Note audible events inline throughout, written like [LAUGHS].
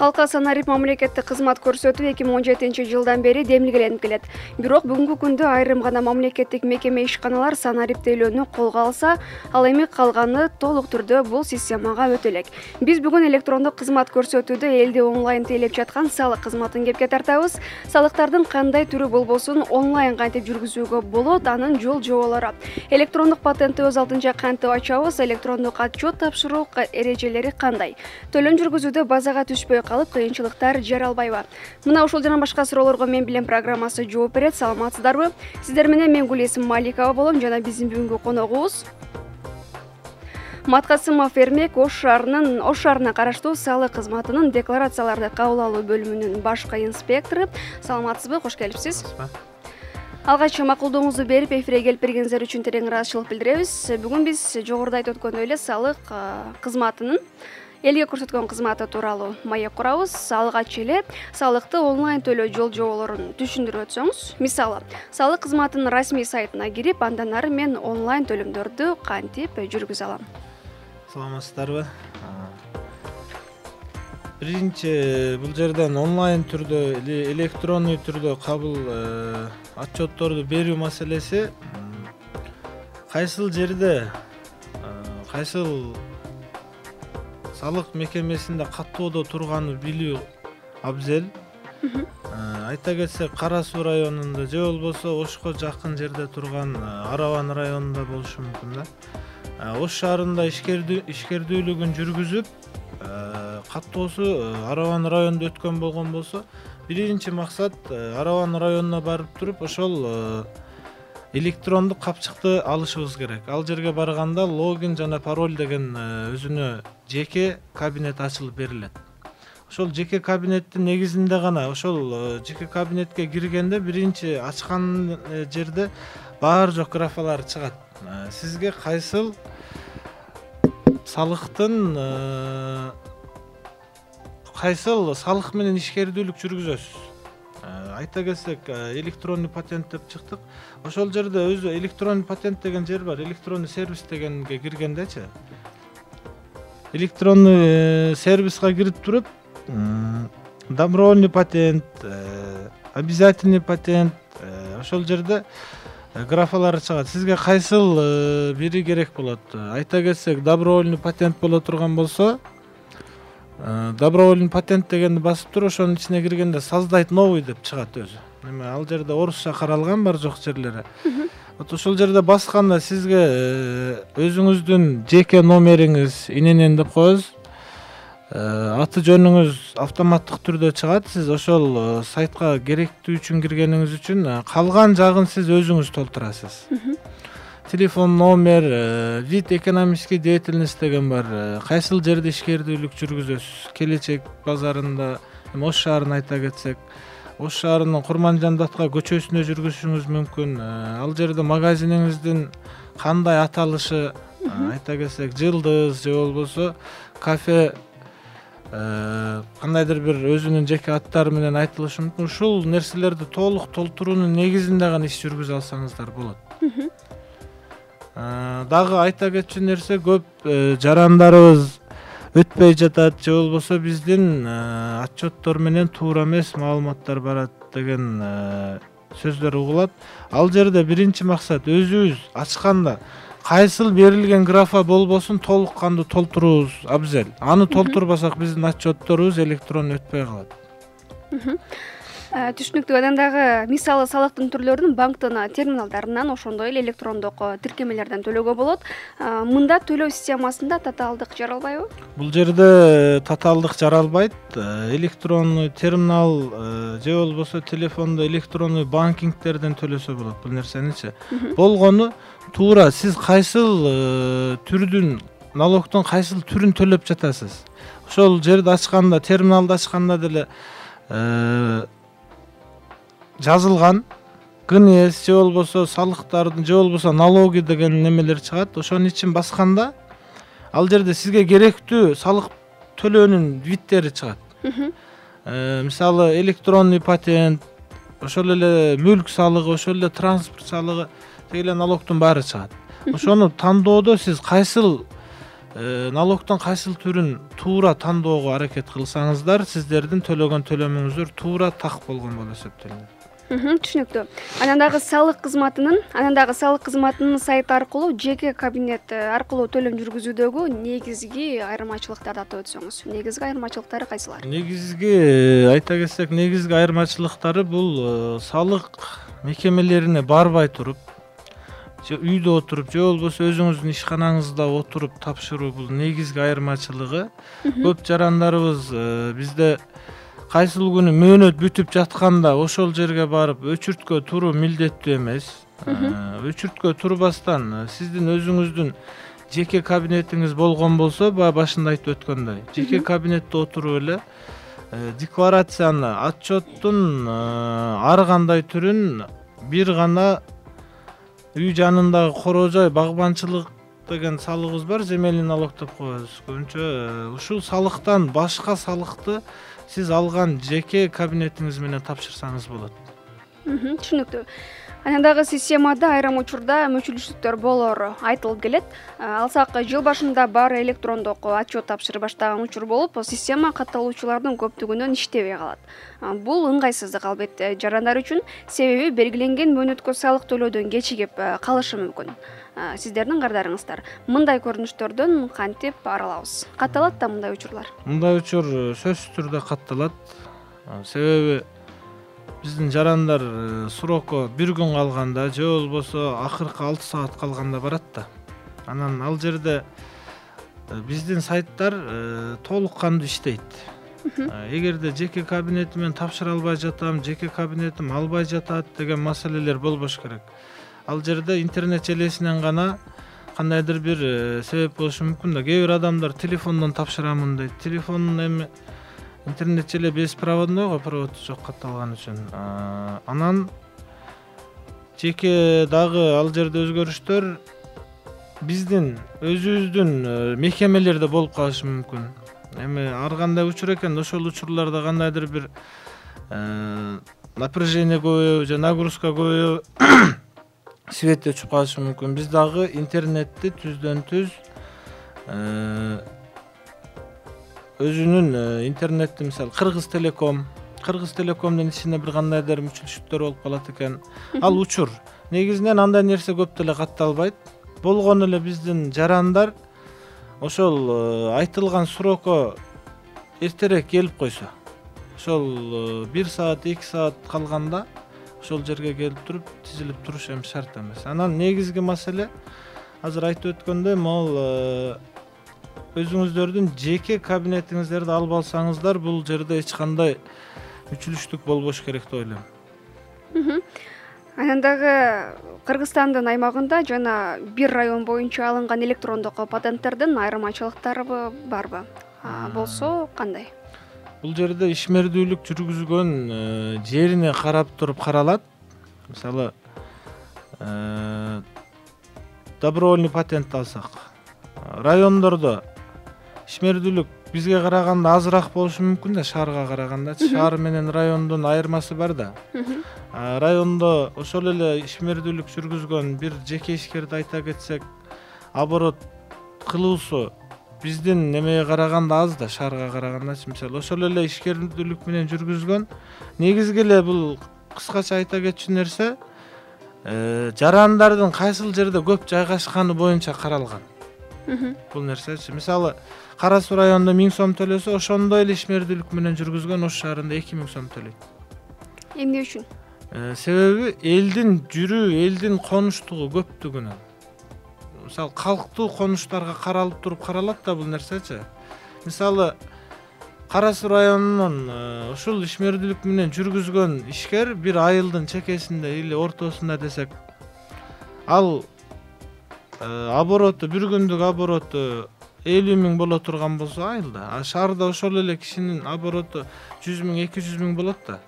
калкка санарип мамлекеттик кызмат көрсөтүү эки миң он жетинчи жылдан бери демилгеленип келет. Бирок бүгүнкү күндө айрым гана мамлекеттик мекеме ишканалар санариптөөлөөнү колго алса ал эми калганы толук түрдө бул системага өтө элек биз бүгүн электрондук кызмат көрсөтүүдө элди онлайн тейлеп жаткан салык кызматын кепке тартабыз. Салыктардын кандай түрү болбосун онлайн кантип жүргүзүүгө болот анын жол жоболору. Электрондук патентти өз алдынча кантип ачабыз? Электрондук отчет тапшыруу эрежелери кандай? Төлөм жүргүзүүдө базага түшпөй калып кыйынчылыктар жаралбайбы мына ушул жана башка суроолорго мен билем программасы жооп берет. Саламатсыздарбы? Сиздер менен мен гулесим маликова болом жана биздин бүгүнкү коногубуз. Маткасымов эрмек ош шаарынын ош шаарына караштуу салык кызматынын декларацияларды кабыл алуу бөлүмүнүн башкы инспектору. Саламатсызбы? Кош келипсиз. Алгач макулдугуңузду берип эфирге келип бергениңиздер үчүн терең ыраазычылык билдиребиз. Бүгүн биз жогоруда айтып өткөндөй эле салык кызматынын элге көрсөткөн кызматы тууралуу маек курабыз. Алгач эле салыкты онлайн төлөө жол жоболорун түшүндүрүп өтсөңүз. Мисалы салык кызматынын расмий сайтына кирип андан ары мен онлайн төлөмдөрдү кантип жүргүзө алам? Саламатсыздарбы? Биринчи бул жерден онлайн түрдө электронный түрдө кабыл э, отчетторду берүү маселеси кайсыл жерде э, кайсыл салык мекемесинде каттоодо турганын билүү абзел. Айта кетсек кара суу районунда же болбосо ошко жакын жерде турган араван районунда болушу мүмкүн да. Ош шаарында ишкердүүлүгүн жүргүзүп каттоосу араван районунда өткөн болгон болсо биринчи максат араван районуна барып туруп ошол электрондук капчыкты алышыбыз керек. Ал жерге барганда логин жана пароль деген э, өзүнө жеке кабинет ачылып берилет. Ошол жеке кабинеттин негизинде гана ошол э, жеке кабинетке киргенде биринчи ачкан э, жерде баары жок графалар чыгат. Сизге кайсыл салыктын кайсыл салык менен ишкердүүлүк жүргүзөсүз айта кетсек электронный патент деп чыктык. Ошол жерде өзү электронный патент деген жер бар электронный сервис дегенге киргендечи электронный э, сервиске кирип туруп добровольный патент э, обязательный патент э, ошол жерде графалары чыгат. Сизге кайсыл бири керек болот? Айта кетсек добровольный патент боло турган болсо добровольный патент дегенди басып туруп ошонун ичине киргенде создать новый деп чыгат өзү. Эме ал жерде орусча каралган бар жок жерлери. Вот ошол жерде басканда сизге э, өзүңүздүн жеке номериңиз иненен деп коебуз. Э, аты жөнүңүз автоматтык түрдө чыгат. Сиз ошол э, сайтка керектүү үчүн киргениңиз үчүн калган жагын сиз өзүңүз толтурасыз телефон номер вид экономической деятельность деген бар. Кайсыл жерде ишкердүүлүк жүргүзөсүз? Келечек базарында эми ош шаарын айта кетсек ош шаарынын курманжан датка көчөсүндө жүргүзүшүңүз мүмкүн. Э, ал жерде магазиниңиздин кандай аталышы э, айта кетсек жылдыз же болбосо кафе э, кандайдыр бир өзүнүн жеке аттары менен айтылышы мүмкүн. Ушул нерселерди толук толтуруунун негизинде гана иш жүргүзө алсаңыздар болот дагы айта кетчү нерсе көп жарандарыбыз өтпөй жатат. Же болбосо биздин э, отчеттор менен туура эмес маалыматтар барат деген э, сөздөр угулат. Ал жерде биринчи максат өзүбүз ачканда кайсыл берилген графа болбосун толук кандуу толтуруубуз абзел. Аны толтурбасак биздин отчетторубуз электронный өтпөй калат. Э, түшүнүктүү анан дагы мисалы салыктын түрлөрүн банктын терминалдарынан ошондой эле электрондук тиркемелерден төлөөгө болот. Э, мында төлөө системасында татаалдык жаралбайбы бул жерде татаалдык жаралбайт. Э, электронный терминал же болбосо телефондо электронный банкингтерден төлөсө болот бул нерсеничи болгону туура сиз кайсыл түрдүн налогдун кайсыл түрүн төлөп жатасыз? Ошол жерди ачканда терминалды ачканда деле жазылган. Гнс же болбосо салыктардын же болбосо налоги деген немелер чыгат. Ошонун ичин басканда ал жерде сизге керектүү салык төлөөнүн видтери чыгат. Э, мисалы электронный патент ошол эле мүлк салыгы ошол эле транспорт салыгы деги эле налогдун баары чыгат. Ошону тандоодо сиз кайсыл э, налогдун кайсыл түрүн туура тандоого аракет кылсаңыздар сиздердин төлөгөн төлөмүңүздөр туура так болгон болуп эсептелинет түшүнүктүү. Анан дагы салык кызматынын анан дагы салык кызматынын сайты аркылуу жеке кабинет э, аркылуу төлөм жүргүзүүдөгү негизги айырмачылыктарды атап өтсөңүз. Негизги айырмачылыктары кайсылар? Негизги э, айта кетсек негизги айырмачылыктары бул э, салык мекемелерине барбай туруп же үйдө отуруп же болбосо өзүңүздүн ишканаңызда отуруп тапшыруу бул негизги айырмачылыгы. Көп жарандарыбыз бизде кайсыл күнү мөөнөт бүтүп жатканда ошол жерге барып өчүрткө туруу милдеттүү эмес. Өчүрткө турбастан сиздин өзүңүздүн жеке кабинетиңиз болгон болсо баягы башында айтып өткөндөй. Жеке кабинетте отуруп эле э, декларацияны отчеттун э, ар кандай түрүн бир гана үй жанындагы короо жай багбанчылык деген салыгыбыз бар земельный налог деп коебуз. Көбүнчө э, ушул салыктан башка салыкты сиз алган жеке кабинетиңиз менен тапшырсаңыз болот. Түшүнүктүү анан дагы системада айрым учурда мүчүлүштүктөр болоору айтылып келет. Алсак жыл башында баары электрондук отчет тапшырып баштаган учур болуп система катталуучулардын көптүгүнөн иштебей калат. Бул ыңгайсыздык албетте. Жарандар үчүн себеби белгиленген мөөнөткө салык төлөөдөн кечигип калышы мүмкүн. Сиздердин кардарыңыздар мындай көрүнүштөрдөн кантип арылабыз катталат да мындай учурлар. Мындай учур э, сөзсүз түрдө катталат. Себеби биздин жарандар э, сроку бир күн калганда же болбосо акыркы алты саат калганда барат да. Анан ал жерде э, биздин сайттар толук кандуу иштейт. Эгерде жеке кабинетимен тапшыра албай жатам жеке кабинетим албай жатат деген маселелер болбош керек. Ал жерде интернет желесинен гана кандайдыр бир э, себеп болушу мүмкүн да. Кээ бир адамдар телефондон тапшырамын дейт. Телефон эми интернет желе беспроводной го проводу жок катталган үчүн. Анан жеке дагы ал жерде өзгөрүштөр биздин өзүбүздүн э, мекемелерде болуп калышы мүмкүн. Эми ар кандай учур экен ошол учурларда кандайдыр бир э, напряжение көбөйөбү же нагрузка көбөйөбү [COUGHS] свет өчүп калышы мүмкүн. Биз дагы интернетти түздөн түз э, өзүнүн э, интернетти мисалы кыргыз телеком кыргыз телекомдун ичинде бир кандайдыр мүчүлүштүктөр болуп калат экен. Ал учур. Негизинен андай нерсе көп деле катталбайт. Болгону эле биздин жарандар ошол э, айтылган срокко эртерээк келип койсо ошол бир саат эки саат калганда ошол жерге келип туруп тизилип туруш эми шарт эмес. Анан негизги маселе азыр айтып өткөндөй могул э, өзүңүздөрдүн жеке кабинетиңиздерди алып алсаңыздар бул жерде эч кандай мүчүлүштүк болбош керек деп ойлойм. Анан дагы кыргызстандын аймагында жана бир район боюнча алынган электрондук патенттердин айырмачылыктары барбы? Болсо кандай? Бул жерде ишмердүүлүк жүргүзгөн э, жерине карап туруп каралат. Мисалы э, добровольный патентти алсак райондордо ишмердүүлүк бизге караганда азыраак болушу мүмкүн да шаарга карагандачы шаар менен райондун айырмасы бар да. Райондо ошол эле ишмердүүлүк жүргүзгөн бир жеке ишкерди айта кетсек оборот кылуусу биздин немеге караганда аз да шаарга карагандачы мисалы. Ошол эле ишкердүүлүк менен жүргүзгөн негизги эле бул кыскача айта кетчү нерсе э, жарандардын кайсыл жерде көп жайгашканы боюнча каралган бул нерсечи мисалы кара суу районунда миң сом төлөсө ошондой эле ишмердүүлүк менен жүргүзгөн ош шаарында эки миң сом төлөйт. Эмне үчүн? Э, себеби элдин жүрүү элдин конуштугу көптүгүнөн мисалы калктуу конуштарга каралып туруп каралат да бул нерсечи мисалы кара суу районунун э, ушул ишмердүүлүк менен жүргүзгөн ишкер бир айылдын чекесинде или ортосунда десек ал обороту бир күндүк обороту элүү миң боло турган болсо айылда а шаарда ошол эле кишинин обороту жүз миң эки жүз миң болот да.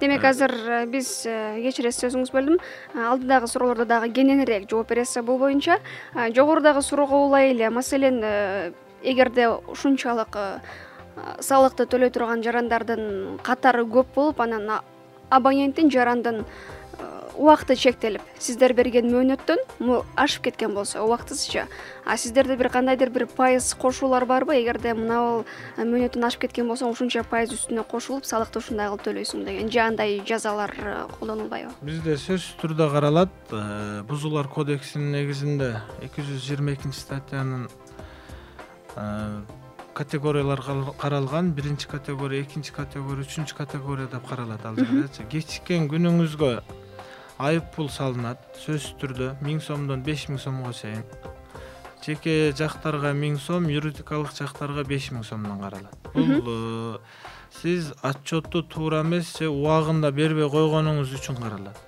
Демек азыр э, биз э, кечиресиз сөзүңүздү бөлдүм. Э, алдыдагы суроолордо дагы кененирээк жооп бересиз бул боюнча. Жогорудагы суроого улай эле маселен эгерде ушунчалык салыкты төлөй турган жарандардын катары көп болуп анан абоненттин жарандын убакыты чектелип сиздер берген мөөнөттөн ашып кеткен болсо убактысыча а сиздерде бир кандайдыр бир пайыз кошуулар барбы? Эгерде мынабул мөөнөтүн ашып кеткен болсоң ушунча пайыз үстүнө кошулуп салыкты ушундай кылып төлөйсүң деген же андай жазалар колдонулбайбы? Бизде сөзсүз түрдө каралат бузуулар кодексинин негизинде эки жүз жыйырма экинчи статьянын категориялар каралган. Биринчи категория экинчи категория үчүнчү категория деп каралат. Ал жердечи кечиккен күнүңүзгө айып пул салынат. Сөзсүз түрдө миң сомдон беш миң сомго чейин. Жеке жактарга миң сом юридикалык жактарга беш миң сомдон каралат. Бул э, сиз отчетту туура эмес же убагында бербей койгонуңуз үчүн каралат.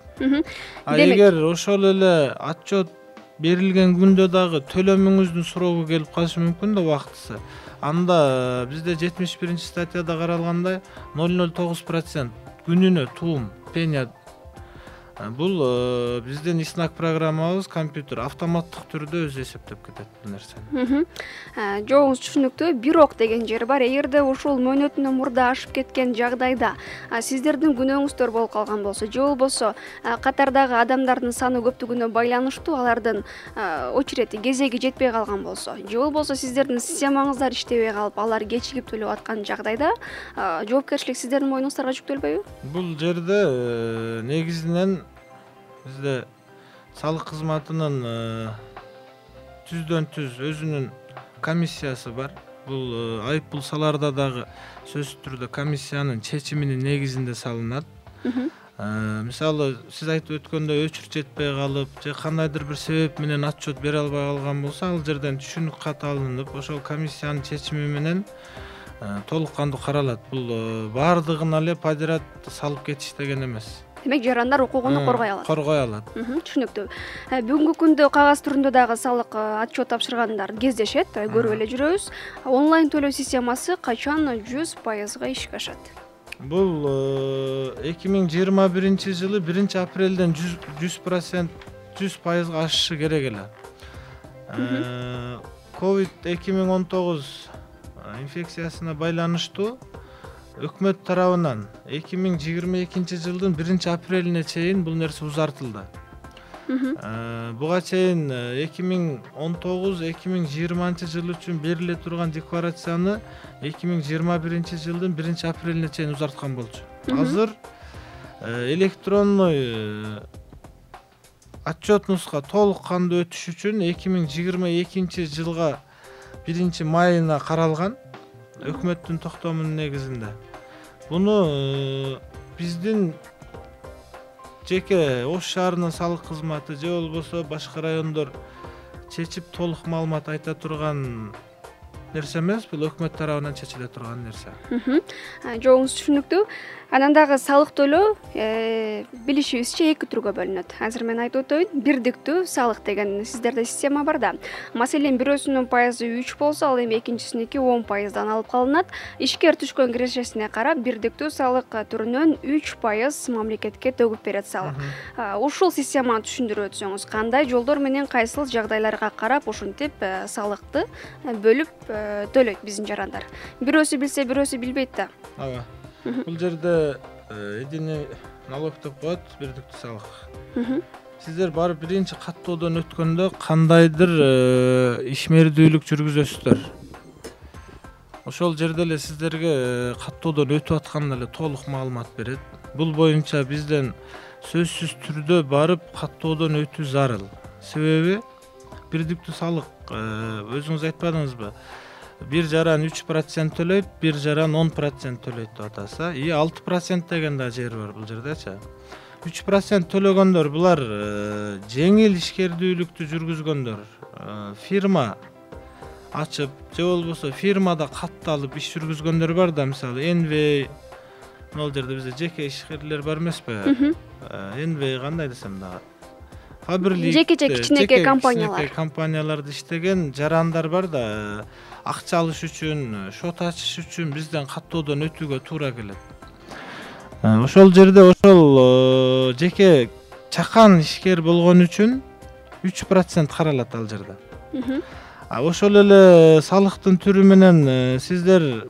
А эгер ошол эле отчет берилген күндө дагы төлөмүңүздүн срогу келип калышы мүмкүн да убактысы. Анда э, бизде жетимиш биринчи статьяда каралгандай ноль ноль тогуз процент күнүнө туум пеня бул э, биздин снак программабыз компьютер. Автоматтык түрдө өзү эсептеп кетет бул нерсени. Жообуңуз түшүнүктүү бирок деген жери бар. Эгерде ушул мөөнөтүнөн мурда ашып кеткен жагдайда сиздердин күнөөңүздөр болуп калган болсо же болбосо катардагы адамдардын саны көптүгүнө байланыштуу алардын очереди кезеги жетпей калган болсо же болбосо сиздердин системаңыздар иштебей калып алар кечигип төлөп аткан жагдайда жоопкерчилик сиздердин мойнуңуздарга жүктөлбөйбү? Бул жерде э, негизинен бизде салык кызматынын э, түздөн түз өзүнүн комиссиясы бар. Бул э, айып пул салаарда дагы сөзсүз түрдө комиссиянын чечиминин негизинде салынат. Э, мисалы сиз айтып өткөндөй өчүр жетпей калып же кандайдыр бир себеп менен отчет бере албай калган болсо ал жерден түшүнүк кат алынып ошол комиссиянын чечими менен толук кандуу каралат. Бул баардыгына эле подряд салып кетиш деген эмес демек жарандар укугун коргой алат. коргой алат. Түшүнүктүү. Э, бүгүнкү күндө кагаз түрүндө дагы салык э, отчет тапшыргандар кездешет э, көрүп эле жүрөбүз. Онлайн төлөө системасы качан жүз пайызга ишке ашат? Бул эки миң жыйырма биринчи жылы биринчи апрелден жүз процент жүз пайызга ашышы керек эле. Ковид эки миң он тогуз инфекциясына байланыштуу өкмөт тарабынан эки миң жыйырма экинчи жылдын биринчи апрелине чейин бул нерсе узартылды. Э, буга чейин э, эки миң он тогуз эки миң жыйырманчы жыл үчүн бериле турган декларацияны эки миң жыйырма биринчи жылдын биринчи апрелине чейин узарткан болчу. Азыр э, электронный отчет нуска толук кандуу өтүш үчүн эки миң жыйырма экинчи жылга биринчи майына каралган өкмөттүн токтомунун негизинде. Буну э, биздин жеке ош шаарынын салык кызматы же болбосо башка райондор чечип толук маалымат айта турган нерсе эмес бул өкмөт тарабынан чечиле турган нерсе. Жообуңуз түшүнүктүү. Анан дагы салык төлөө э, билишибизче эки түргө бөлүнөт. Азыр мен айтып өтөйүн бирдиктүү салык деген сиздерде система бар да. Маселен бирөөсүнүн пайызы үч болсо ал эми экинчисиники он пайыздан алып калынат. Ишкер түшкөн кирешесине карап бирдиктүү салык түрүнөн үч пайыз мамлекетке төгүп берет салык ушул системаны түшүндүрүп өтсөңүз кандай? Жолдор менен кайсыл жагдайларга карап ушинтип э, салыкты э, бөлүп төлөйт биздин жарандар. Бирөөсү билсе бирөөсү билбейт да. Ооба бул жерде э, единый налог деп коет бирдиктүү салык. Сиздер барып биринчи каттоодон өткөндө кандайдыр э, ишмердүүлүк жүргүзөсүздөр? Ошол жерде эле сиздерге э, каттоодон өтүп атканда эле толук маалымат берет. Бул боюнча бизден сөзсүз түрдө барып каттоодон өтүү зарыл. Себеби бирдиктүү салык өзүңүз айтпадыңызбы бир жаран үч процент төлөйт бир жаран он процент төлөйт деп атасыз и алты процент деген да жери бар бул жердечи үч процент төлөгөндөр булар э, жеңил ишкердүүлүктү жүргүзгөндөр э, фирма ачып же болбосо фирмада катталып иш жүргүзгөндөр бар да. Мисалы энвей могул жерде бизде жеке ишкерлер бар эмеспи? Э, кандай десем дагы жекече кичинекей компаниялар. Компанияларда иштеген жарандар бар да акча алыш үчүн счет ачыш үчүн бизден каттоодон өтүүгө туура келет. Э, ошол жерде ошол э, жеке чакан ишкер болгон үчүн үч процент каралат ал жерде. Ошол эле салыктын түрү менен э, сиздер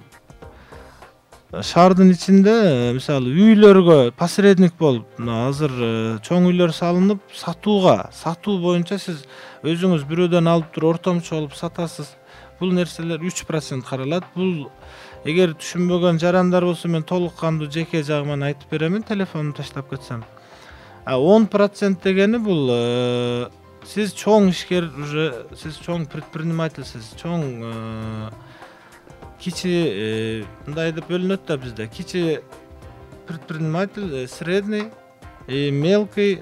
шаардын ичинде мисалы үйлөргө посредник болуп мына азыр чоң үйлөр салынып сатууга сатуу боюнча сиз өзүңүз бирөөдөн алып туруп ортомчу болуп сатасыз. Бул нерселер үч процент каралат. Бул эгер түшүнбөгөн жарандар болсо мен толук кандуу жеке жагыман айтып беремин телефонумду таштап кетсем. Он процент дегени бул э, сиз чоң ишкер уже сиз чоң предпринимательсиз чоң э, кичи э, мындай деп бөлүнөт да бизде. Кичи предприниматель средний и мелкий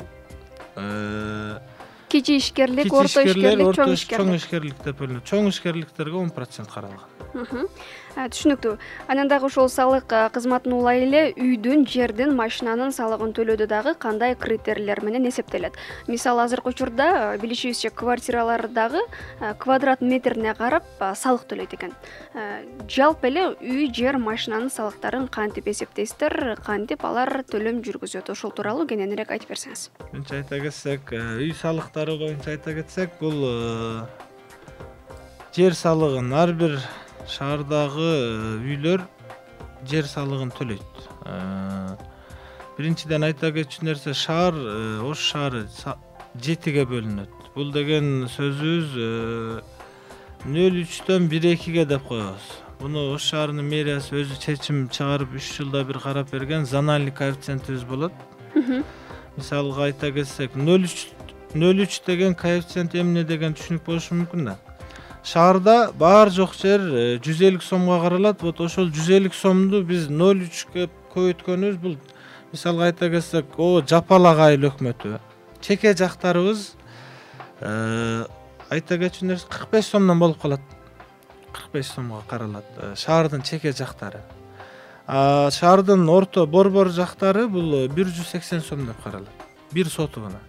кичи ишкерлик орто ишкерлик чоң ишкерлик чоң ишкерлик. деп бөлүнөт. Чоң ишкерликтерге он процент каралган түшүнүктүү. Анан дагы ошол салык кызматын улай эле үйдүн жердин машинанын салыгын төлөөдө дагы кандай критерийлер менен эсептелет? Мисалы азыркы учурда билишибизче квартиралар дагы квадрат метрине карап салык төлөйт экен. Жалпы эле үй жер машинанын салыктарын кантип эсептейсиздер кантип алар төлөм жүргүзөт? Ошол тууралуу кененирээк айтып берсеңиз. Мынча айта кетсек үй салыктары боюнча айта кетсек бул жер салыгын ар бир шаардагы э, үйлөр жер салыгын төлөйт. Э, биринчиден айта кетчү нерсе шаар э, ош шаары жетиге бөлүнөт. Бул деген сөзүбүз нөл үчтөн бир экиге деп коебуз. Муну ош шаарынын мэриясы өзү чечим чыгарып үч жылда бир карап берген зональный коэффициентибиз болот. Мисалга айта кетсек нөл үч нөл үч деген коэффициент эмне деген түшүнүк болушу мүмкүн да шаарда баары жок жер э, жүз элүү сомго каралат. Вот ошол жүз элүү сомду биз ноль үчкө көбөйткөнүбүз бул мисалга айта кетсек о жапалак айыл өкмөтү. Чеке жактарыбыз э, айта кетчү нерсе кырк беш сомдон болуп калат. кырк беш сомго каралат э, шаардын чеке жактары. Шаардын орто борбор жактары бул бир жүз сексен сом деп каралат. Бир сотугуна.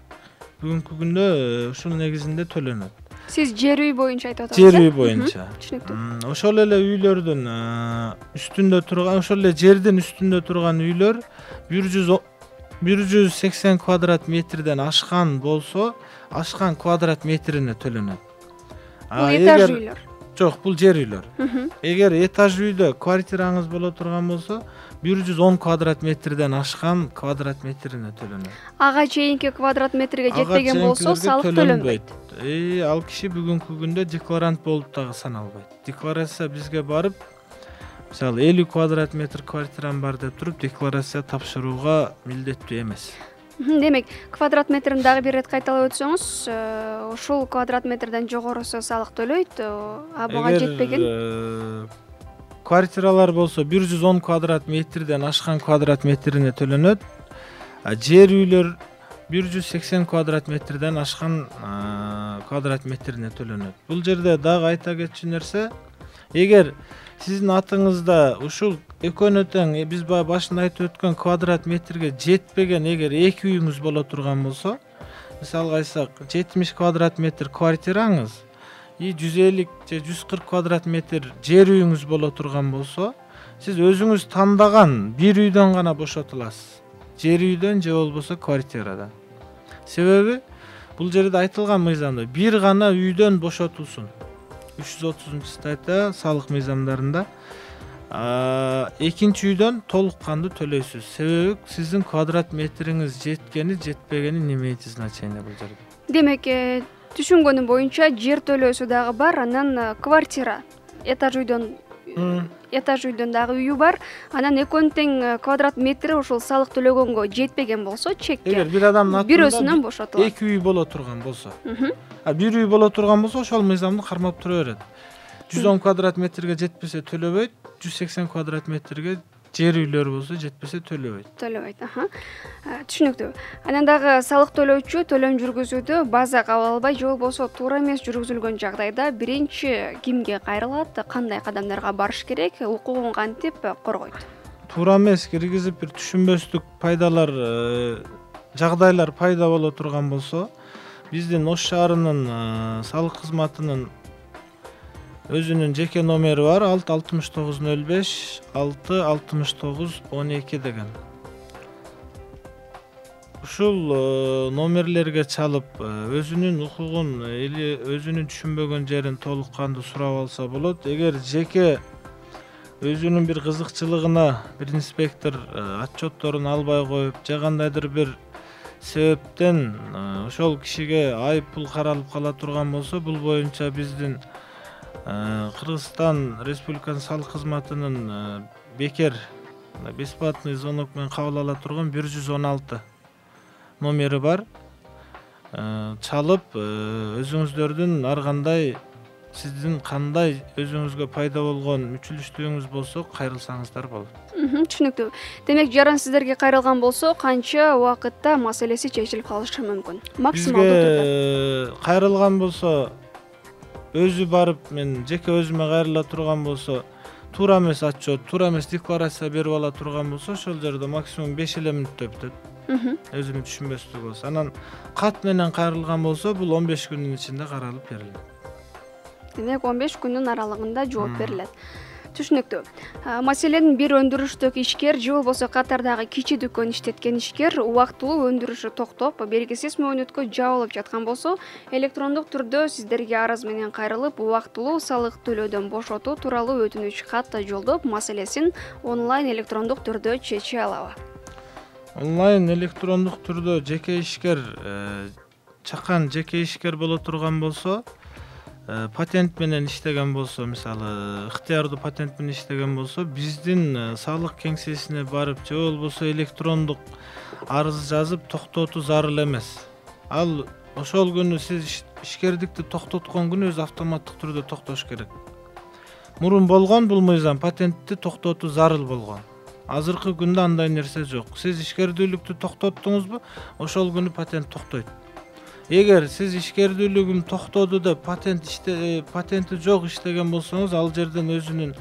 Бүгүнкү күндө ушул негизинде төлөнөт сиз жер үй боюнча айтып атасыз жер үй боюнча. Түшүнүктүү. Ошол эле үйлөрдүн үстүндө турган ошол эле жердин үстүндө турган үйлөр бир жүз бир жүз сексен квадрат метрден ашкан болсо ашкан квадрат метрине төлөнөт. Бул этаж үйлөр жок бул жер үйлөр. Эгер этаж үйдө квартираңыз боло турган болсо бир жүз он квадрат метрден ашкан квадрат метрине төлөнөт. Ага чейинки квадрат метрге жетпеген болсо салык төлөнбөйт. ал киши бүгүнкү күндө декларант болуп дагы саналбайт. Декларация бизге барып мисалы элүү квадрат метр квартирам бар деп туруп декларация тапшырууга милдеттүү эмес [LAUGHS] демек квадрат метрин дагы бир ирет кайталап өтсөңүз э, ушул квадрат метрден жогорусу салык төлөйт э, а буга жетпеген. э, квартиралар болсо бир жүз он квадрат метрден ашкан квадрат метрине төлөнөт. Жер үйлөр бир жүз сексен квадрат метрден ашкан квадрат метрине төлөнөт. Бул жерде дагы айта кетчү нерсе эгер сиздин атыңызда ушул экөөнө тең э, биз баягы башында айтып өткөн квадрат метрге жетпеген эгер эки үйүңүз боло турган болсо мисалга айтсак жетимиш квадрат метр квартираңыз и жүз элүү же жүз кырк квадрат метр жер үйүңүз боло турган болсо сиз өзүңүз тандаган бир үйдөн гана бошотуласыз. Жер үйдөн же болбосо квартирадан. Себеби бул жерде айтылган мыйзамда бир гана үйдөн бошотулсун. Үч жүз отузунчу статья салык мыйзамдарында экинчи үйдөн толук кандуу төлөйсүз. Себеби сиздин квадрат метриңиз жеткени жетпегени не имеет значения бул жерде демек э, түшүнгөнүм боюнча жер төлөөсү дагы бар анан э, квартира. Этаж үйдөн этаж үйдөн дагы үйү бар анан экөөнүн тең э, квадрат метри ушул салык төлөгөнгө жетпеген болсо чекке. Эгер бир адамдын атында бирөөсүнөн бошотулат. эки үй боло турган болсо. А бир үй боло турган болсо ошол мыйзамды кармап тура берет. Жүз он квадрат метрге жетпесе төлөбөйт жүз сексен квадрат метрге жер үйлөр болсо жетпесе төлөбөйт төлөбөйт түшүнүктүү. Анан дагы салык төлөөчү төлөм жүргүзүүдө база кабыл албай же болбосо туура эмес жүргүзүлгөн жагдайда биринчи кимге кайрылат кандай кадамдарга барыш керек укугун кантип коргойт. Туура эмес киргизип бир түшүнбөстүк пайдалар э, жагдайлар пайда боло турган болсо биздин ош шаарынын э, салык кызматынын өзүнүн жеке номери бар алты алтымыш тогуз нөл беш алты алтымыш тогуз он эки деген. Ушул э, номерлерге чалып э, өзүнүн укугун или өзүнүн түшүнбөгөн жерин толук кандуу сурап алса болот. Эгер жеке өзүнүн бир кызыкчылыгына бир инспектор отчетторун албай коюп же кандайдыр бир себептен ошол кишиге айып пул каралып кала турган болсо бул боюнча биздин кыргызстан республикасынын салык кызматынын бекер бесплатный звонок менен кабыл ала турган бир жүз он алты номери бар. Чалып өзүңүздөрдүн ар кандай сиздин кандай өзүңүзгө пайда болгон мүчүлүштүгүңүз болсо кайрылсаңыздар болот. Түшүнүктүү. Демек жаран сиздерге кайрылган болсо канча убакытта маселеси чечилип калышы мүмкүн? Максималдуу түрдө. Бизге кайрылган болсо өзү барып мен жеке өзүмө кайрыла турган болсо туура эмес отчет туура эмес декларация берип ала турган болсо ошол жерде максимум беш эле мүнөттө бүтөт өзүнүн түшүнбөстүгү болсо. Анан кат менен кайрылган болсо бул он беш күндүн ичинде каралып берилет. Демек он беш күндүн аралыгында жооп берилет түшүнүктүү маселен бир өндүрүштүк ишкер же болбосо катардагы кичи дүкөн иштеткен ишкер убактылуу өндүрүшү токтоп белгисиз мөөнөткө жабылып жаткан болсо электрондук түрдө сиздерге арыз менен кайрылып убактылуу салык төлөөдөн бошотуу тууралуу өтүнүч кат жолдоп маселесин онлайн электрондук түрдө чече алабы. Онлайн электрондук түрдө жеке ишкер э, чакан жеке ишкер боло турган болсо патент менен иштеген болсо мисалы ыктыярдуу патент менен иштеген болсо биздин э, салык кеңсесине барып же болбосо электрондук арыз жазып токтотуу зарыл эмес. Ал ошол күнү сиз ишкердикти токтоткон күнү өзү автоматтык түрдө токтош керек. Мурун болгон бул мыйзам патентти токтотуу зарыл болгон. Азыркы күндө андай нерсе жок. Сиз ишкердүүлүктү токтоттуңузбу ошол күнү патент токтойт эгер сиз ишкердүүлүгүм токтоду деп патент э, патенти жок иштеген болсоңуз ал жерден өзүнүн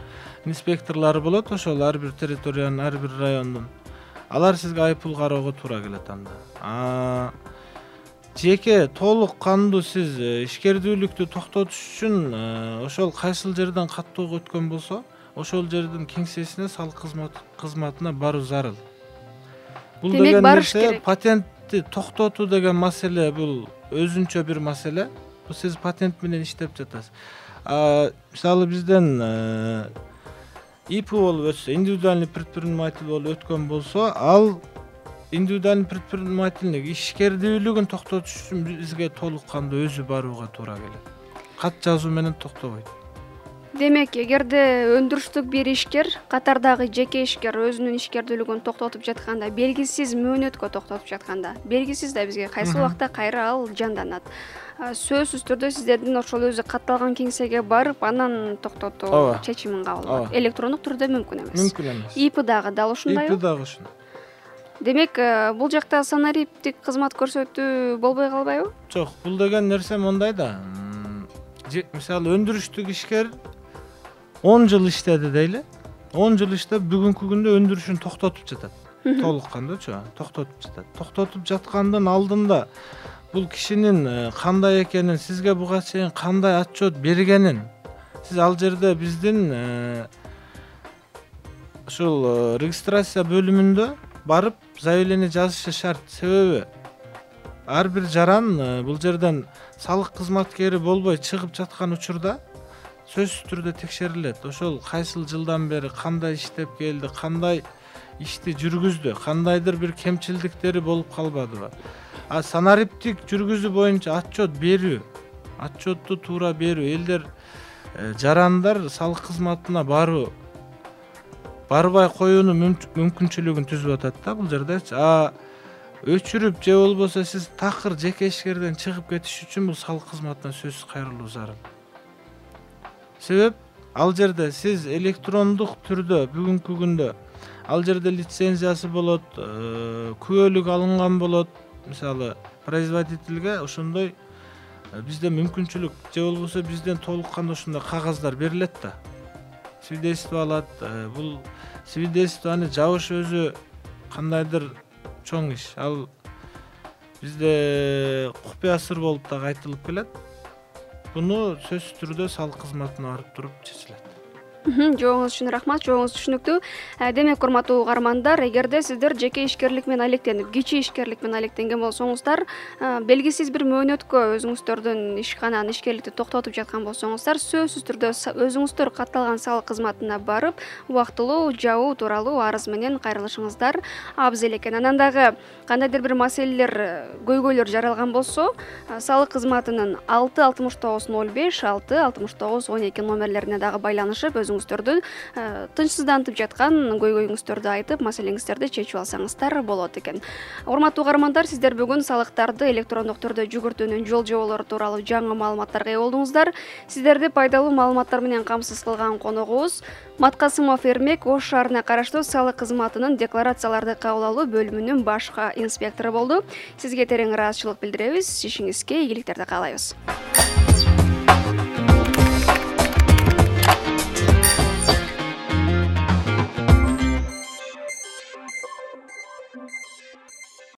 инспекторлору болот ошол ар бир территориянын ар бир райондун. Алар сизге айып пул кароого туура келет анда. Жеке толук кандуу сиз э, ишкердүүлүктү токтотуш үчүн э, ошол кайсыл жерден каттоого өткөн болсо ошол жердин кеңсесине салык кызматына баруу зарыл. Бул деген нерсе патентти токтотуу деген маселе бул өзүнчө бир маселе. Сиз патент менен иштеп жатасыз. Мисалы бизден ип болуп өтсө индивидуальный предприниматель болуп өткөн болсо ал индивидуальный предпринимательник ишкердүүлүгүн токтотуш үчүн бизге толук кандуу өзү барууга туура келет. Кат жазуу менен токтобойт демек эгерде өндүрүштүк бир ишкер катардагы жеке ишкер өзүнүн ишкердүүлүгүн токтотуп жатканда белгисиз мөөнөткө токтотуп жатканда белгисиз да бизге кайсы убакта кайра ал жанданат. Сөзсүз түрдө сиздердин ошол өзү катталган кеңсеге барып анан токтотуу ооба. чечимин кабыл алат электрондук түрдө мүмкүн эмес. Мүмкүн эмес. Ип дагы дал ушундайбы ип дагы ушундай. Демек э, бул жакта санариптик кызмат көрсөтүү болбой калбайбы? Жок бул деген нерсе мондай да. Мисалы өндүрүштүк ишкер он жыл иштеди дейли. он жыл иштеп бүгүнкү күндө өндүрүшүн токтотуп жатат. Толук кандуучу токтотуп жатат. Токтотуп жаткандын алдында бул кишинин э, кандай экенин сизге буга чейин кандай отчет бергенин сиз ал жерде биздин э, ушул э, регистрация бөлүмүндө барып заявление жазышы шарт. Себеби ар бир жаран бул жерден салык кызматкери болбой чыгып жаткан учурда сөзсүз түрдө текшерилет. Ошол кайсыл жылдан бери кандай иштеп келди кандай ишти жүргүздү кандайдыр бир кемчилдиктери болуп калбадыбы? А санариптик жүргүзүү боюнча отчет берүү отчетту туура берүү элдер э, жарандар салык кызматына баруу барбай коюунун мүмкүнчүлүгүн түзүп атат да бул жердечи а өчүрүп же болбосо сиз такыр жеке ишкерден чыгып кетиш үчүн бул салык кызматына сөзсүз кайрылуу зарыл себеп ал жерде сиз электрондук түрдө бүгүнкү күндө ал жерде лицензиясы болот э, күбөлүк алынган болот мисалы производительге ошондой э, бизде мүмкүнчүлүк же болбосо бизден толук кандуу ушундай кагаздар берилет да. Свидетельство алат э, бул свидетельствону жабыш өзү кандайдыр чоң иш. Ал бизде купуя сыр болуп дагы айтылып келет буну сөзсүз түрдө салык кызматына барып туруп чечилет жообуңуз үчүн рахмат жообуңуз түшүнүктүү. Э, демек урматтуу угармандар эгерде сиздер жеке ишкерлик менен алектенип кичи ишкерлик менен алектенген болсоңуздар э, белгисиз бир мөөнөткө өзүңүздөрдүн ишкананы ишкерликти токтотуп жаткан болсоңуздар сөзсүз түрдө өзүңүздөр катталган салык кызматына барып убактылуу жабуу тууралуу арыз менен кайрылышыңыздар. Абзел экен. Анан дагы кандайдыр бир маселелер көйгөйлөр жаралган болсо салык кызматынын алты алтымыш тогуз ноль беш алты алтымыш тогуз он эки номерлерине дагы байланышып өзүңүздөрдүн э, тынчсыздантып жаткан көйгөйүңүздөрдү айтып маселеңиздерди чечип алсаңыздар болот экен. Урматтуу угармандар сиздер бүгүн салыктарды электрондук түрдө жүгүртүүнүн жол жоболору тууралуу жаңы маалыматтарга ээ болдуңуздар. Сиздерди пайдалуу маалыматтар менен камсыз кылган коногубуз маткасымов эрмек ош шаарына караштуу салык кызматынын декларацияларды кабыл алуу бөлүмүнүн башкы инспектору болду. Сизге терең ыраазычылык билдиребиз. Ишиңизге ийгиликтерди каалайбыз